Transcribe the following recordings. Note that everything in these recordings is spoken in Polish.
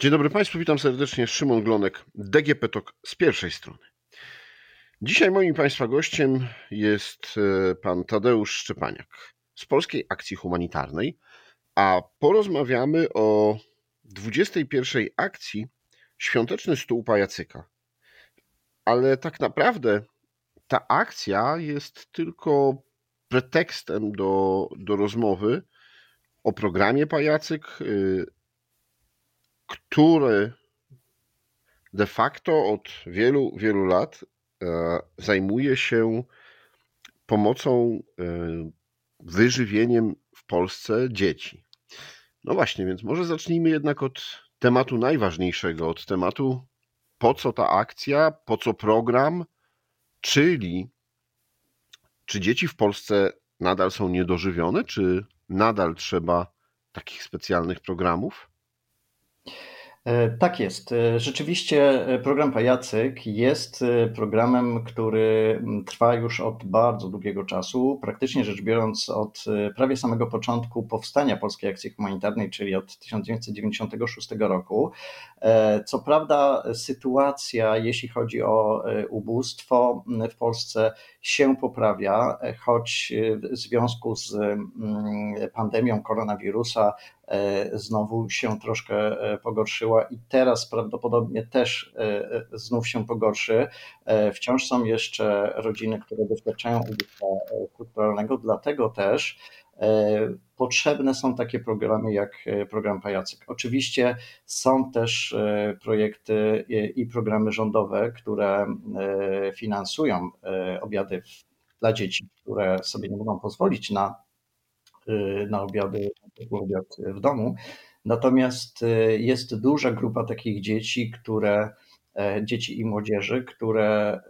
Dzień dobry Państwu, witam serdecznie. Szymon Glonek, DGP TOK z pierwszej strony. Dzisiaj moim Państwa gościem jest e, pan Tadeusz Szczepaniak z Polskiej Akcji Humanitarnej, a porozmawiamy o 21 akcji Świąteczny Stół Pajacyka. Ale tak naprawdę ta akcja jest tylko pretekstem do, do rozmowy o programie Pajacyk, y, który de facto od wielu, wielu lat e, zajmuje się pomocą, e, wyżywieniem w Polsce dzieci. No właśnie, więc może zacznijmy jednak od tematu najważniejszego, od tematu po co ta akcja, po co program, czyli czy dzieci w Polsce nadal są niedożywione, czy nadal trzeba takich specjalnych programów? E, tak jest. E, rzeczywiście e, program Pajacyk jest programem, który trwa już od bardzo długiego czasu, praktycznie rzecz biorąc od prawie samego początku powstania Polskiej Akcji Humanitarnej, czyli od 1996 roku. Co prawda sytuacja, jeśli chodzi o ubóstwo w Polsce się poprawia, choć w związku z pandemią koronawirusa znowu się troszkę pogorszyła i teraz prawdopodobnie też znów się pogorszy. Wciąż są jeszcze rodziny, które doświadczają ubóstwa kulturalnego, dlatego też Potrzebne są takie programy jak program Pajacyk. Oczywiście są też projekty i programy rządowe, które finansują obiady dla dzieci, które sobie nie mogą pozwolić na, na obiady, obiad w domu. Natomiast jest duża grupa takich dzieci, które dzieci i młodzieży, które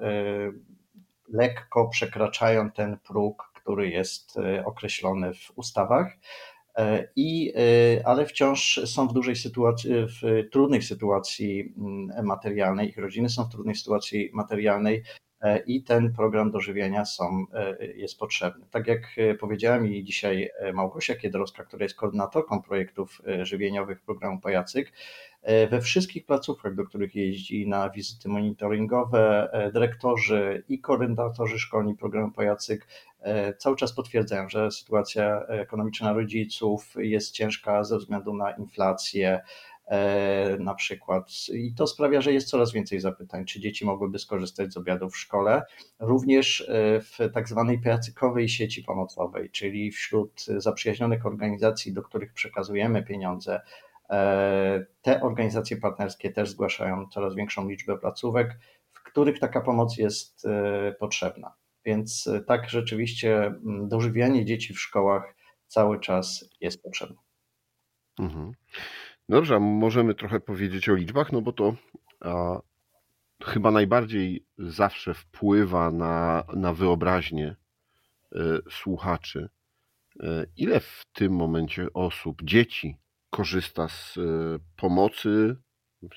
lekko przekraczają ten próg który jest e, określony w ustawach. E, I, e, ale wciąż są w dużej sytuacji, w trudnej sytuacji mm, materialnej, ich rodziny są w trudnej sytuacji materialnej i ten program dożywienia są, jest potrzebny. Tak jak powiedziała mi dzisiaj Małgosia Kiedrowska, która jest koordynatorką projektów żywieniowych programu Pajacyk, we wszystkich placówkach, do których jeździ na wizyty monitoringowe, dyrektorzy i koordynatorzy szkolni programu Pajacyk E, cały czas potwierdzają, że sytuacja ekonomiczna rodziców jest ciężka ze względu na inflację, e, na przykład. I to sprawia, że jest coraz więcej zapytań, czy dzieci mogłyby skorzystać z obiadów w szkole, również e, w tak zwanej pracykowej sieci pomocowej, czyli wśród zaprzyjaźnionych organizacji, do których przekazujemy pieniądze. Te organizacje partnerskie też zgłaszają coraz większą liczbę placówek, w których taka pomoc jest potrzebna. Więc e, tak, rzeczywiście mm, dożywianie dzieci w szkołach cały czas jest potrzebne. Mhm. Dobrze, a możemy trochę powiedzieć o liczbach, no bo to a, chyba najbardziej zawsze wpływa na, na wyobraźnię y, słuchaczy. Y, ile w tym momencie osób, dzieci korzysta z y, pomocy,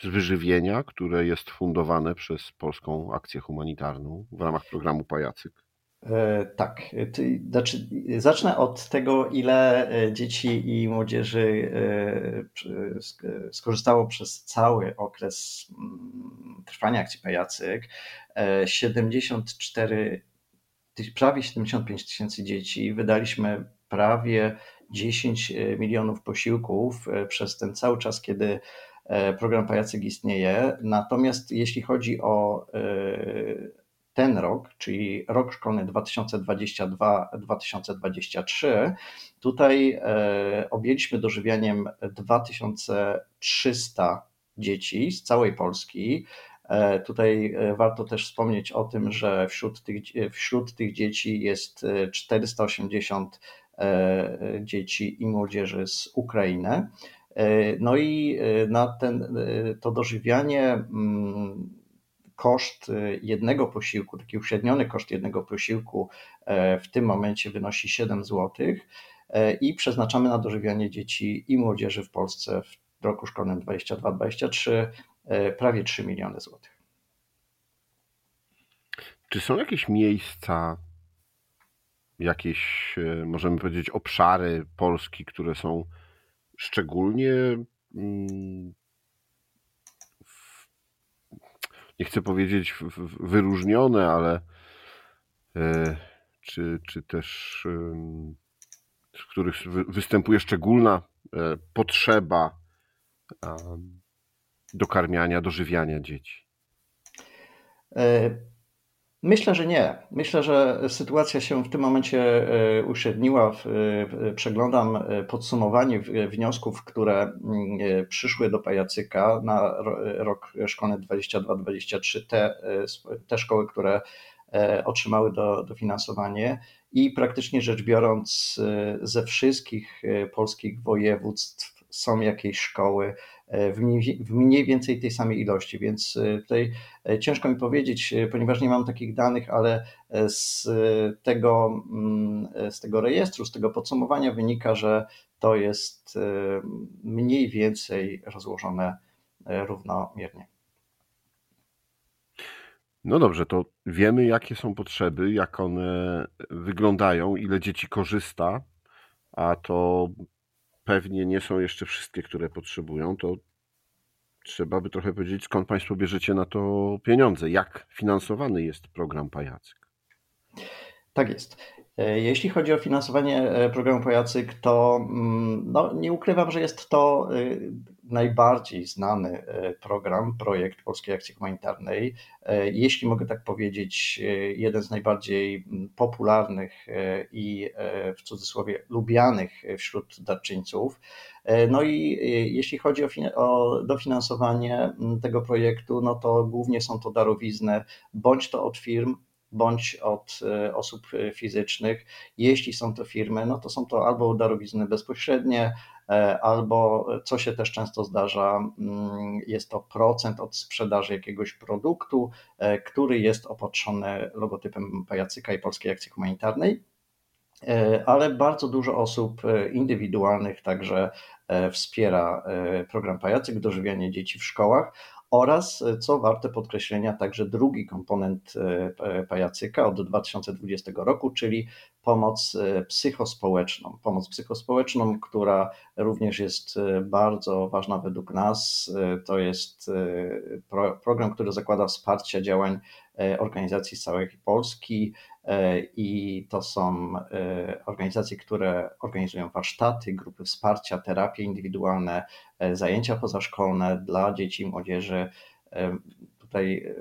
z wyżywienia, które jest fundowane przez Polską Akcję Humanitarną w ramach programu Pajacyk? E, tak, znaczy, zacznę od tego, ile e, dzieci i młodzieży e, skorzystało przez cały okres mm, trwania akcji Pajacyk. 74, prawie 75 tysięcy dzieci. Wydaliśmy prawie 10 milionów posiłków przez ten cały czas, kiedy program Pajacyk istnieje. Natomiast jeśli chodzi o ten rok, czyli rok szkolny 2022-2023, tutaj e, objęliśmy dożywianiem 2300 dzieci z całej Polski. E, tutaj e, warto też wspomnieć o tym, że wśród tych, wśród tych dzieci jest 480 dzieci i młodzieży z Ukrainy. No i na ten, to dożywianie mm, koszt y, jednego posiłku, taki uśredniony koszt jednego posiłku e, w tym momencie wynosi 7 zł e, i przeznaczamy na dożywianie dzieci i młodzieży w Polsce w roku szkolnym 22-23 e, prawie 3 miliony złotych. Czy są jakieś miejsca, jakieś, możemy powiedzieć, obszary Polski, które są szczególnie nie chcę powiedzieć wyróżnione, ale czy, czy też w których występuje szczególna potrzeba dokarmiania, dożywiania dzieci? Myślę, że nie. Myślę, że sytuacja się w tym momencie e, uśredniła. Przeglądam e, podsumowanie wniosków, które mm, e, przyszły do Pajacyka na rok szkolny 22-23, te, te szkoły, które otrzymały do, dofinansowanie i praktycznie rzecz biorąc ze wszystkich polskich województw są jakieś szkoły w mniej, w mniej więcej tej samej ilości, więc e, tutaj e, ciężko mi powiedzieć, e, ponieważ nie mam takich danych, ale z tego, mm, z tego rejestru, z tego podsumowania wynika, że to jest mniej więcej rozłożone równomiernie. No dobrze, to wiemy, jakie są potrzeby, jak one wyglądają, ile dzieci korzysta, a to pewnie nie są jeszcze wszystkie, które potrzebują, to trzeba by trochę powiedzieć, skąd Państwo bierzecie na to pieniądze, jak finansowany jest program Pajacyk. Tak jest. E, jeśli chodzi o finansowanie e, programu Pajacyk, to mm, no, nie ukrywam, że jest to e, najbardziej znany program, projekt Polskiej Akcji Humanitarnej. Jeśli mogę tak powiedzieć, jeden z najbardziej mm, popularnych i w cudzysłowie lubianych wśród darczyńców. No i jeśli chodzi o, o dofinansowanie mm, tego projektu, no to głównie są to darowizny, bądź to od firm, bądź od e, osób e, fizycznych. Jeśli są to firmy, no to są to albo darowizny bezpośrednie, e, albo co się też często zdarza, mm, jest to procent od sprzedaży jakiegoś produktu, który jest opatrzony logotypem Pajacyka i Polskiej Akcji Humanitarnej. Ale bardzo dużo osób indywidualnych także wspiera program Pajacyk, dożywianie dzieci w szkołach oraz, e, co warte podkreślenia, także drugi komponent e, pajacyka od 2020 roku, czyli pomoc e, psychospołeczną. Pomoc psychospołeczną, która również jest bardzo ważna według nas. To jest program, który zakłada wsparcie działań organizacji z całej Polski, E, i to są e, organizacje, które organizują warsztaty, grupy wsparcia, terapie indywidualne, e, zajęcia pozaszkolne dla dzieci i młodzieży. Tutaj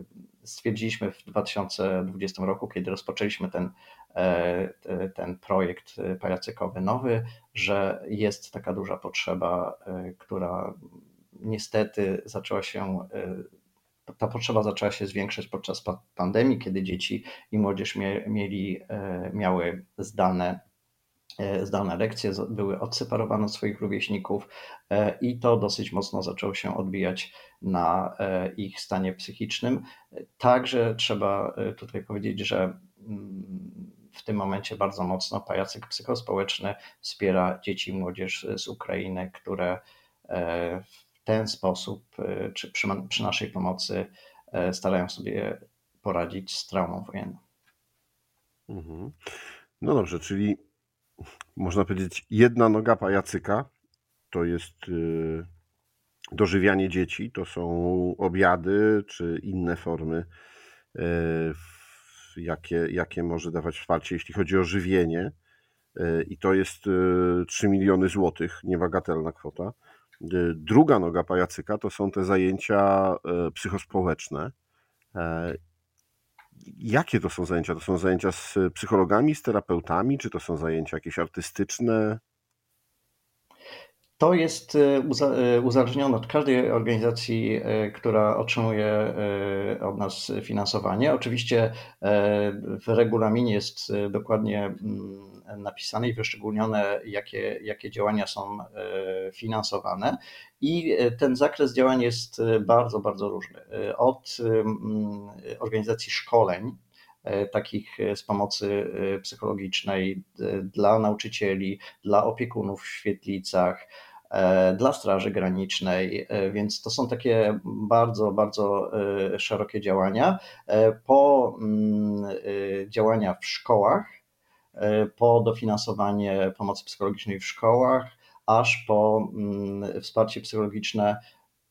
stwierdziliśmy w 2020 roku, kiedy rozpoczęliśmy ten, ten projekt pajacykowy nowy, że jest taka duża potrzeba, która niestety zaczęła się ta potrzeba zaczęła się zwiększać podczas pandemii, kiedy dzieci i młodzież mieli, e, miały zdane e, zdalne lekcje, były odseparowane od swoich rówieśników e, i to dosyć mocno zaczęło się odbijać na ich stanie psychicznym. Także trzeba tutaj powiedzieć, że mm, w tym momencie bardzo mocno pajacyk psychospołeczny wspiera dzieci i młodzież z Ukrainy, które ten sposób, e, czy przy, przy naszej pomocy, e, starają sobie poradzić z traumą wojenną. Mhm. No dobrze, czyli można powiedzieć, jedna noga pajacyka to jest y, dożywianie dzieci, to są obiady czy inne formy, y, jakie, jakie może dawać wsparcie, jeśli chodzi o żywienie. Y, I to jest 3 miliony złotych, niebagatelna kwota. Druga noga pajacyka to są te zajęcia e, psychospołeczne. E, jakie to są zajęcia? To są zajęcia z psychologami, z terapeutami, czy to są zajęcia jakieś artystyczne? To jest e, uzależnione od każdej organizacji, która otrzymuje od nas finansowanie. Oczywiście w regulaminie jest dokładnie mm, napisane i wyszczególnione, jakie, jakie działania są e, finansowane. I e, ten zakres działań jest e, bardzo, bardzo różny. Od organizacji szkoleń, takich z pomocy psychologicznej dla nauczycieli, dla opiekunów w świetlicach, dla Straży Granicznej, więc to są takie bardzo, bardzo szerokie działania. Po działania w szkołach, E, po dofinansowanie pomocy psychologicznej w szkołach, aż po mm, wsparcie psychologiczne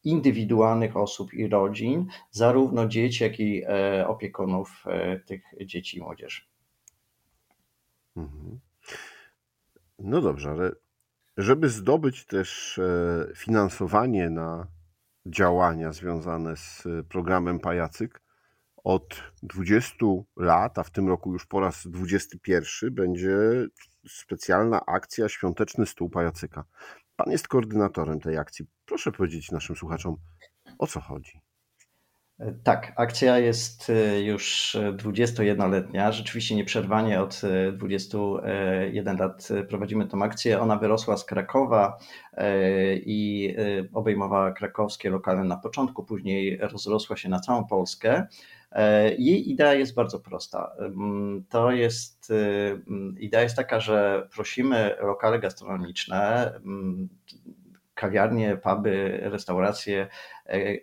indywidualnych osób i rodzin, zarówno dzieci, jak i opiekunów tych dzieci i młodzieży. Mhm. No dobrze, ale żeby zdobyć też finansowanie na działania związane z programem Pajacyk, od 20 lat, a w tym roku już po raz 21, będzie specjalna akcja Świąteczny Stół Pajacyka. Pan jest koordynatorem tej akcji. Proszę powiedzieć naszym słuchaczom, o co chodzi. Tak, akcja jest e, już 21-letnia. Rzeczywiście nieprzerwanie od 21 e, lat prowadzimy tę akcję. Ona wyrosła z Krakowa e, i obejmowała krakowskie lokale na początku, później rozrosła się na całą Polskę. Jej idea jest bardzo prosta. To jest, idea jest taka, że prosimy lokale gastronomiczne, kawiarnie, puby, restauracje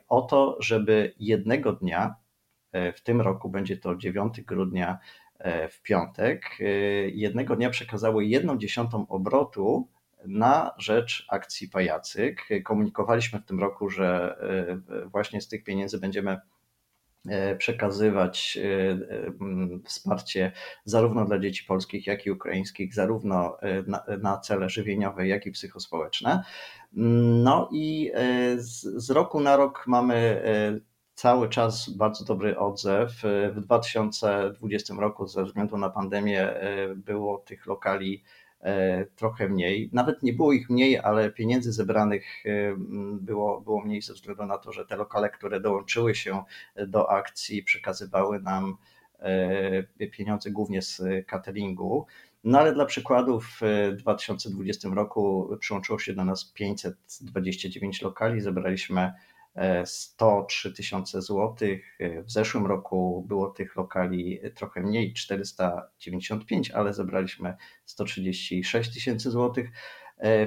o to, żeby jednego dnia, e, w tym roku będzie to 9 grudnia e, w piątek, e, jednego dnia przekazały jedną dziesiątą obrotu na rzecz akcji Pajacyk. Komunikowaliśmy w tym roku, że właśnie z tych pieniędzy będziemy przekazywać wsparcie zarówno dla dzieci polskich, jak i ukraińskich, zarówno na, na, cele żywieniowe, jak i psychospołeczne. No i e, z, z roku na rok mamy e, cały czas bardzo dobry odzew. E, w 2020 roku ze względu na pandemię było tych lokali trochę mniej. Nawet nie było ich mniej, ale pieniędzy zebranych było, było mniej ze względu na to, że te lokale, które dołączyły się do akcji, przekazywały nam pieniądze głównie z cateringu. No ale dla przykładu w 2020 roku przyłączyło się do nas 529 lokali, zebraliśmy 103 e, tysiące złotych. W zeszłym roku było tych lokali trochę mniej, 495, ale zebraliśmy 136 tysięcy złotych.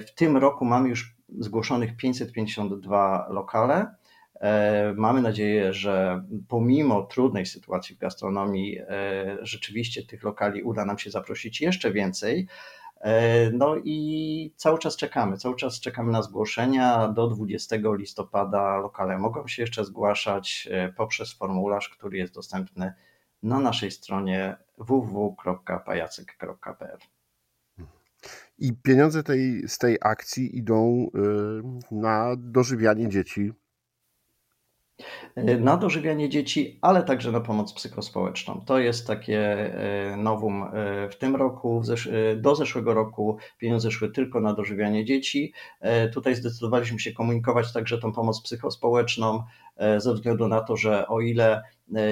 W tym roku mamy już zgłoszonych 552 lokale. Mamy nadzieję, że pomimo trudnej sytuacji w gastronomii, rzeczywiście tych lokali uda nam się zaprosić jeszcze więcej. E, no i cały czas czekamy, cały czas czekamy na zgłoszenia. Do 20 listopada lokale mogą się jeszcze zgłaszać poprzez formularz, który jest dostępny na naszej stronie www.pajacyk.pl. I pieniądze tej, z tej akcji idą na dożywianie dzieci E, na dożywianie dzieci, ale także na pomoc psychospołeczną. To jest takie e, nowum e, w tym roku. Do zeszłego roku pieniądze szły tylko na dożywianie dzieci. Tutaj zdecydowaliśmy się komunikować także tą pomoc psychospołeczną, ze względu na to, że o ile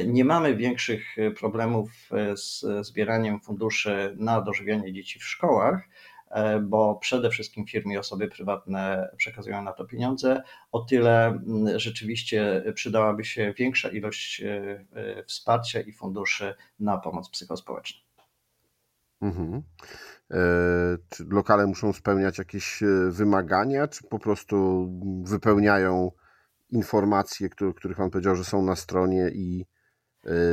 nie mamy większych problemów z zbieraniem funduszy na dożywianie dzieci w szkołach, bo przede wszystkim firmy i osoby prywatne przekazują na to pieniądze. O tyle mm, rzeczywiście przydałaby się większa ilość e, e, wsparcia i funduszy na pomoc psychospołeczną. Mhm. Czy lokale muszą spełniać jakieś wymagania, czy po prostu wypełniają informacje, których Pan powiedział, że są na stronie i,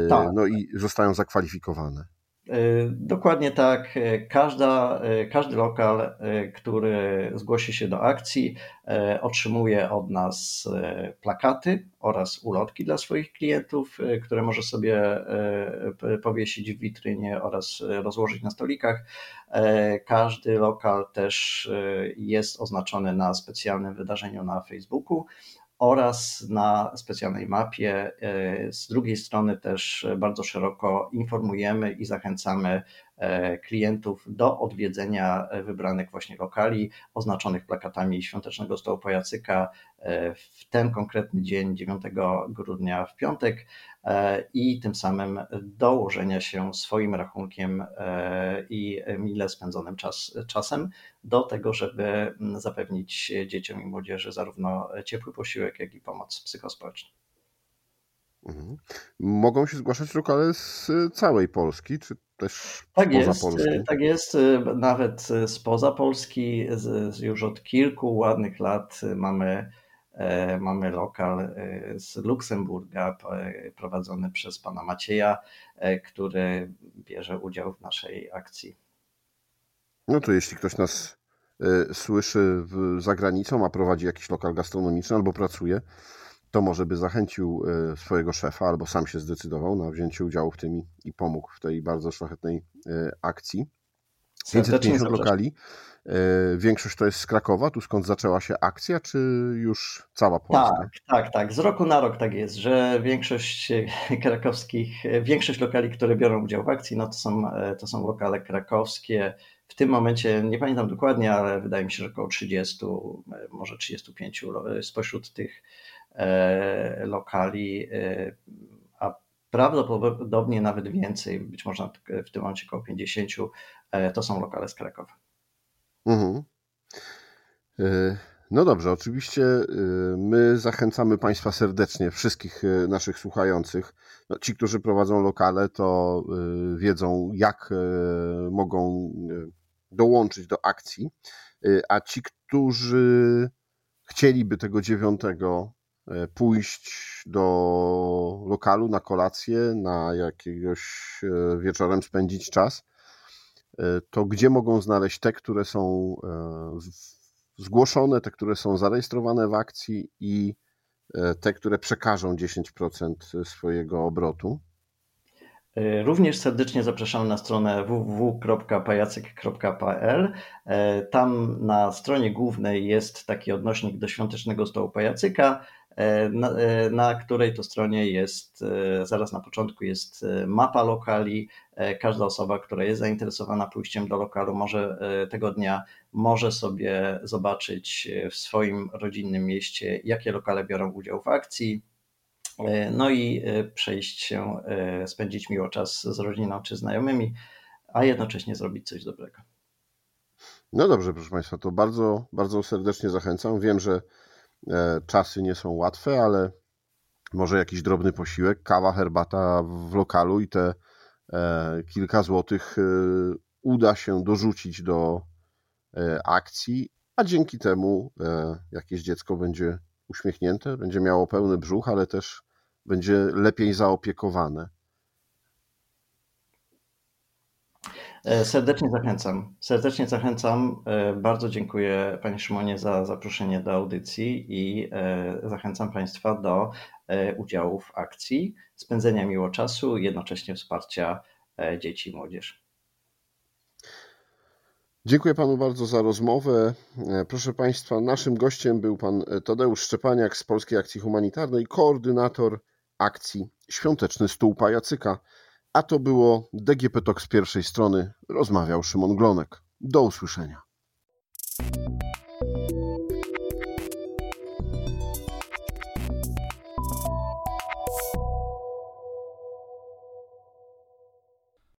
tak. no i zostają zakwalifikowane? E, dokładnie tak. E, każda, e, każdy lokal, który zgłosi się do akcji, otrzymuje od nas plakaty oraz ulotki dla swoich klientów, które może sobie powiesić w witrynie oraz rozłożyć na stolikach. Każdy lokal też jest oznaczony na specjalnym wydarzeniu na Facebooku oraz na specjalnej mapie. E, z drugiej strony też bardzo szeroko informujemy i zachęcamy e, klientów do odwiedzenia wybranych właśnie lokali oznaczonych plakatami świątecznego stołu pajacyka w ten konkretny dzień 9 grudnia w piątek i tym samym dołożenia się swoim rachunkiem i mile spędzonym czas, czasem do tego, żeby zapewnić dzieciom i młodzieży zarówno ciepły posiłek, jak i pomoc psychospołeczną. Mhm. Mogą się zgłaszać lokale z całej Polski, czy też tak spoza jest, Polski? Tak jest, nawet spoza Polski. Już od kilku ładnych lat mamy, e, mamy lokal e, z Luksemburga prowadzony przez pana Macieja, e, który bierze udział w naszej akcji. No to jeśli ktoś nas słyszy za granicą, a prowadzi jakiś lokal gastronomiczny albo pracuje, to może by zachęcił swojego szefa albo sam się zdecydował na wzięcie udziału w tym i pomógł w tej bardzo szlachetnej akcji. 550 lokali. E, większość to jest z Krakowa, tu skąd zaczęła się akcja, czy już cała Polska? Tak, tak, tak. Z roku na rok tak jest, że większość krakowskich, większość lokali, które biorą udział w akcji, no to są, to są lokale krakowskie. W tym momencie, nie pamiętam dokładnie, ale wydaje mi się, że około 30, może 35 spośród tych e, lokali prawdopodobnie nawet więcej, być może w tym momencie około 50, e, to są lokale z Krakowa. Mhm. E, no dobrze, oczywiście e, my zachęcamy Państwa serdecznie, wszystkich naszych słuchających. No, ci, którzy prowadzą lokale, to wiedzą, jak mogą dołączyć do akcji, a ci, którzy chcieliby tego dziewiątego E, pójść do lokalu na kolację, na jakiegoś e, wieczorem spędzić czas, e, to gdzie mogą znaleźć te, które są zgłoszone, te, które są zarejestrowane w akcji i te, które przekażą 10% swojego obrotu? Również serdecznie zapraszamy na stronę www.pajacyk.pl. Tam na stronie głównej jest taki odnośnik do świątecznego stołu pajacyka. E, na, e, na, której to stronie jest, e, zaraz na początku jest mapa lokali. Każda osoba, która jest zainteresowana pójściem do lokalu, może tego dnia może sobie zobaczyć w swoim rodzinnym mieście, jakie lokale biorą udział w akcji. No i przejść się, spędzić miło czas z rodziną czy znajomymi, a jednocześnie zrobić coś dobrego. No dobrze, proszę Państwa, to bardzo, bardzo serdecznie zachęcam. Wiem, że czasy nie są łatwe, ale może jakiś drobny posiłek, kawa, herbata w lokalu i te e, kilka złotych e, uda się dorzucić do akcji, a dzięki temu jakieś dziecko będzie uśmiechnięte, będzie miało pełny brzuch, ale też będzie lepiej zaopiekowane. Serdecznie zachęcam. Serdecznie zachęcam. E, bardzo dziękuję Panie Szymonie za zaproszenie do audycji i e, zachęcam Państwa do udziału w akcji, spędzenia miło czasu i jednocześnie wsparcia dzieci i młodzieży. Dziękuję Panu bardzo za rozmowę. Proszę Państwa, naszym gościem był Pan Tadeusz Szczepaniak z Polskiej Akcji Humanitarnej, koordynator akcji Świąteczny Stół Pajacyka. A to było DGP Talk z pierwszej strony. Rozmawiał Szymon Glonek. Do usłyszenia.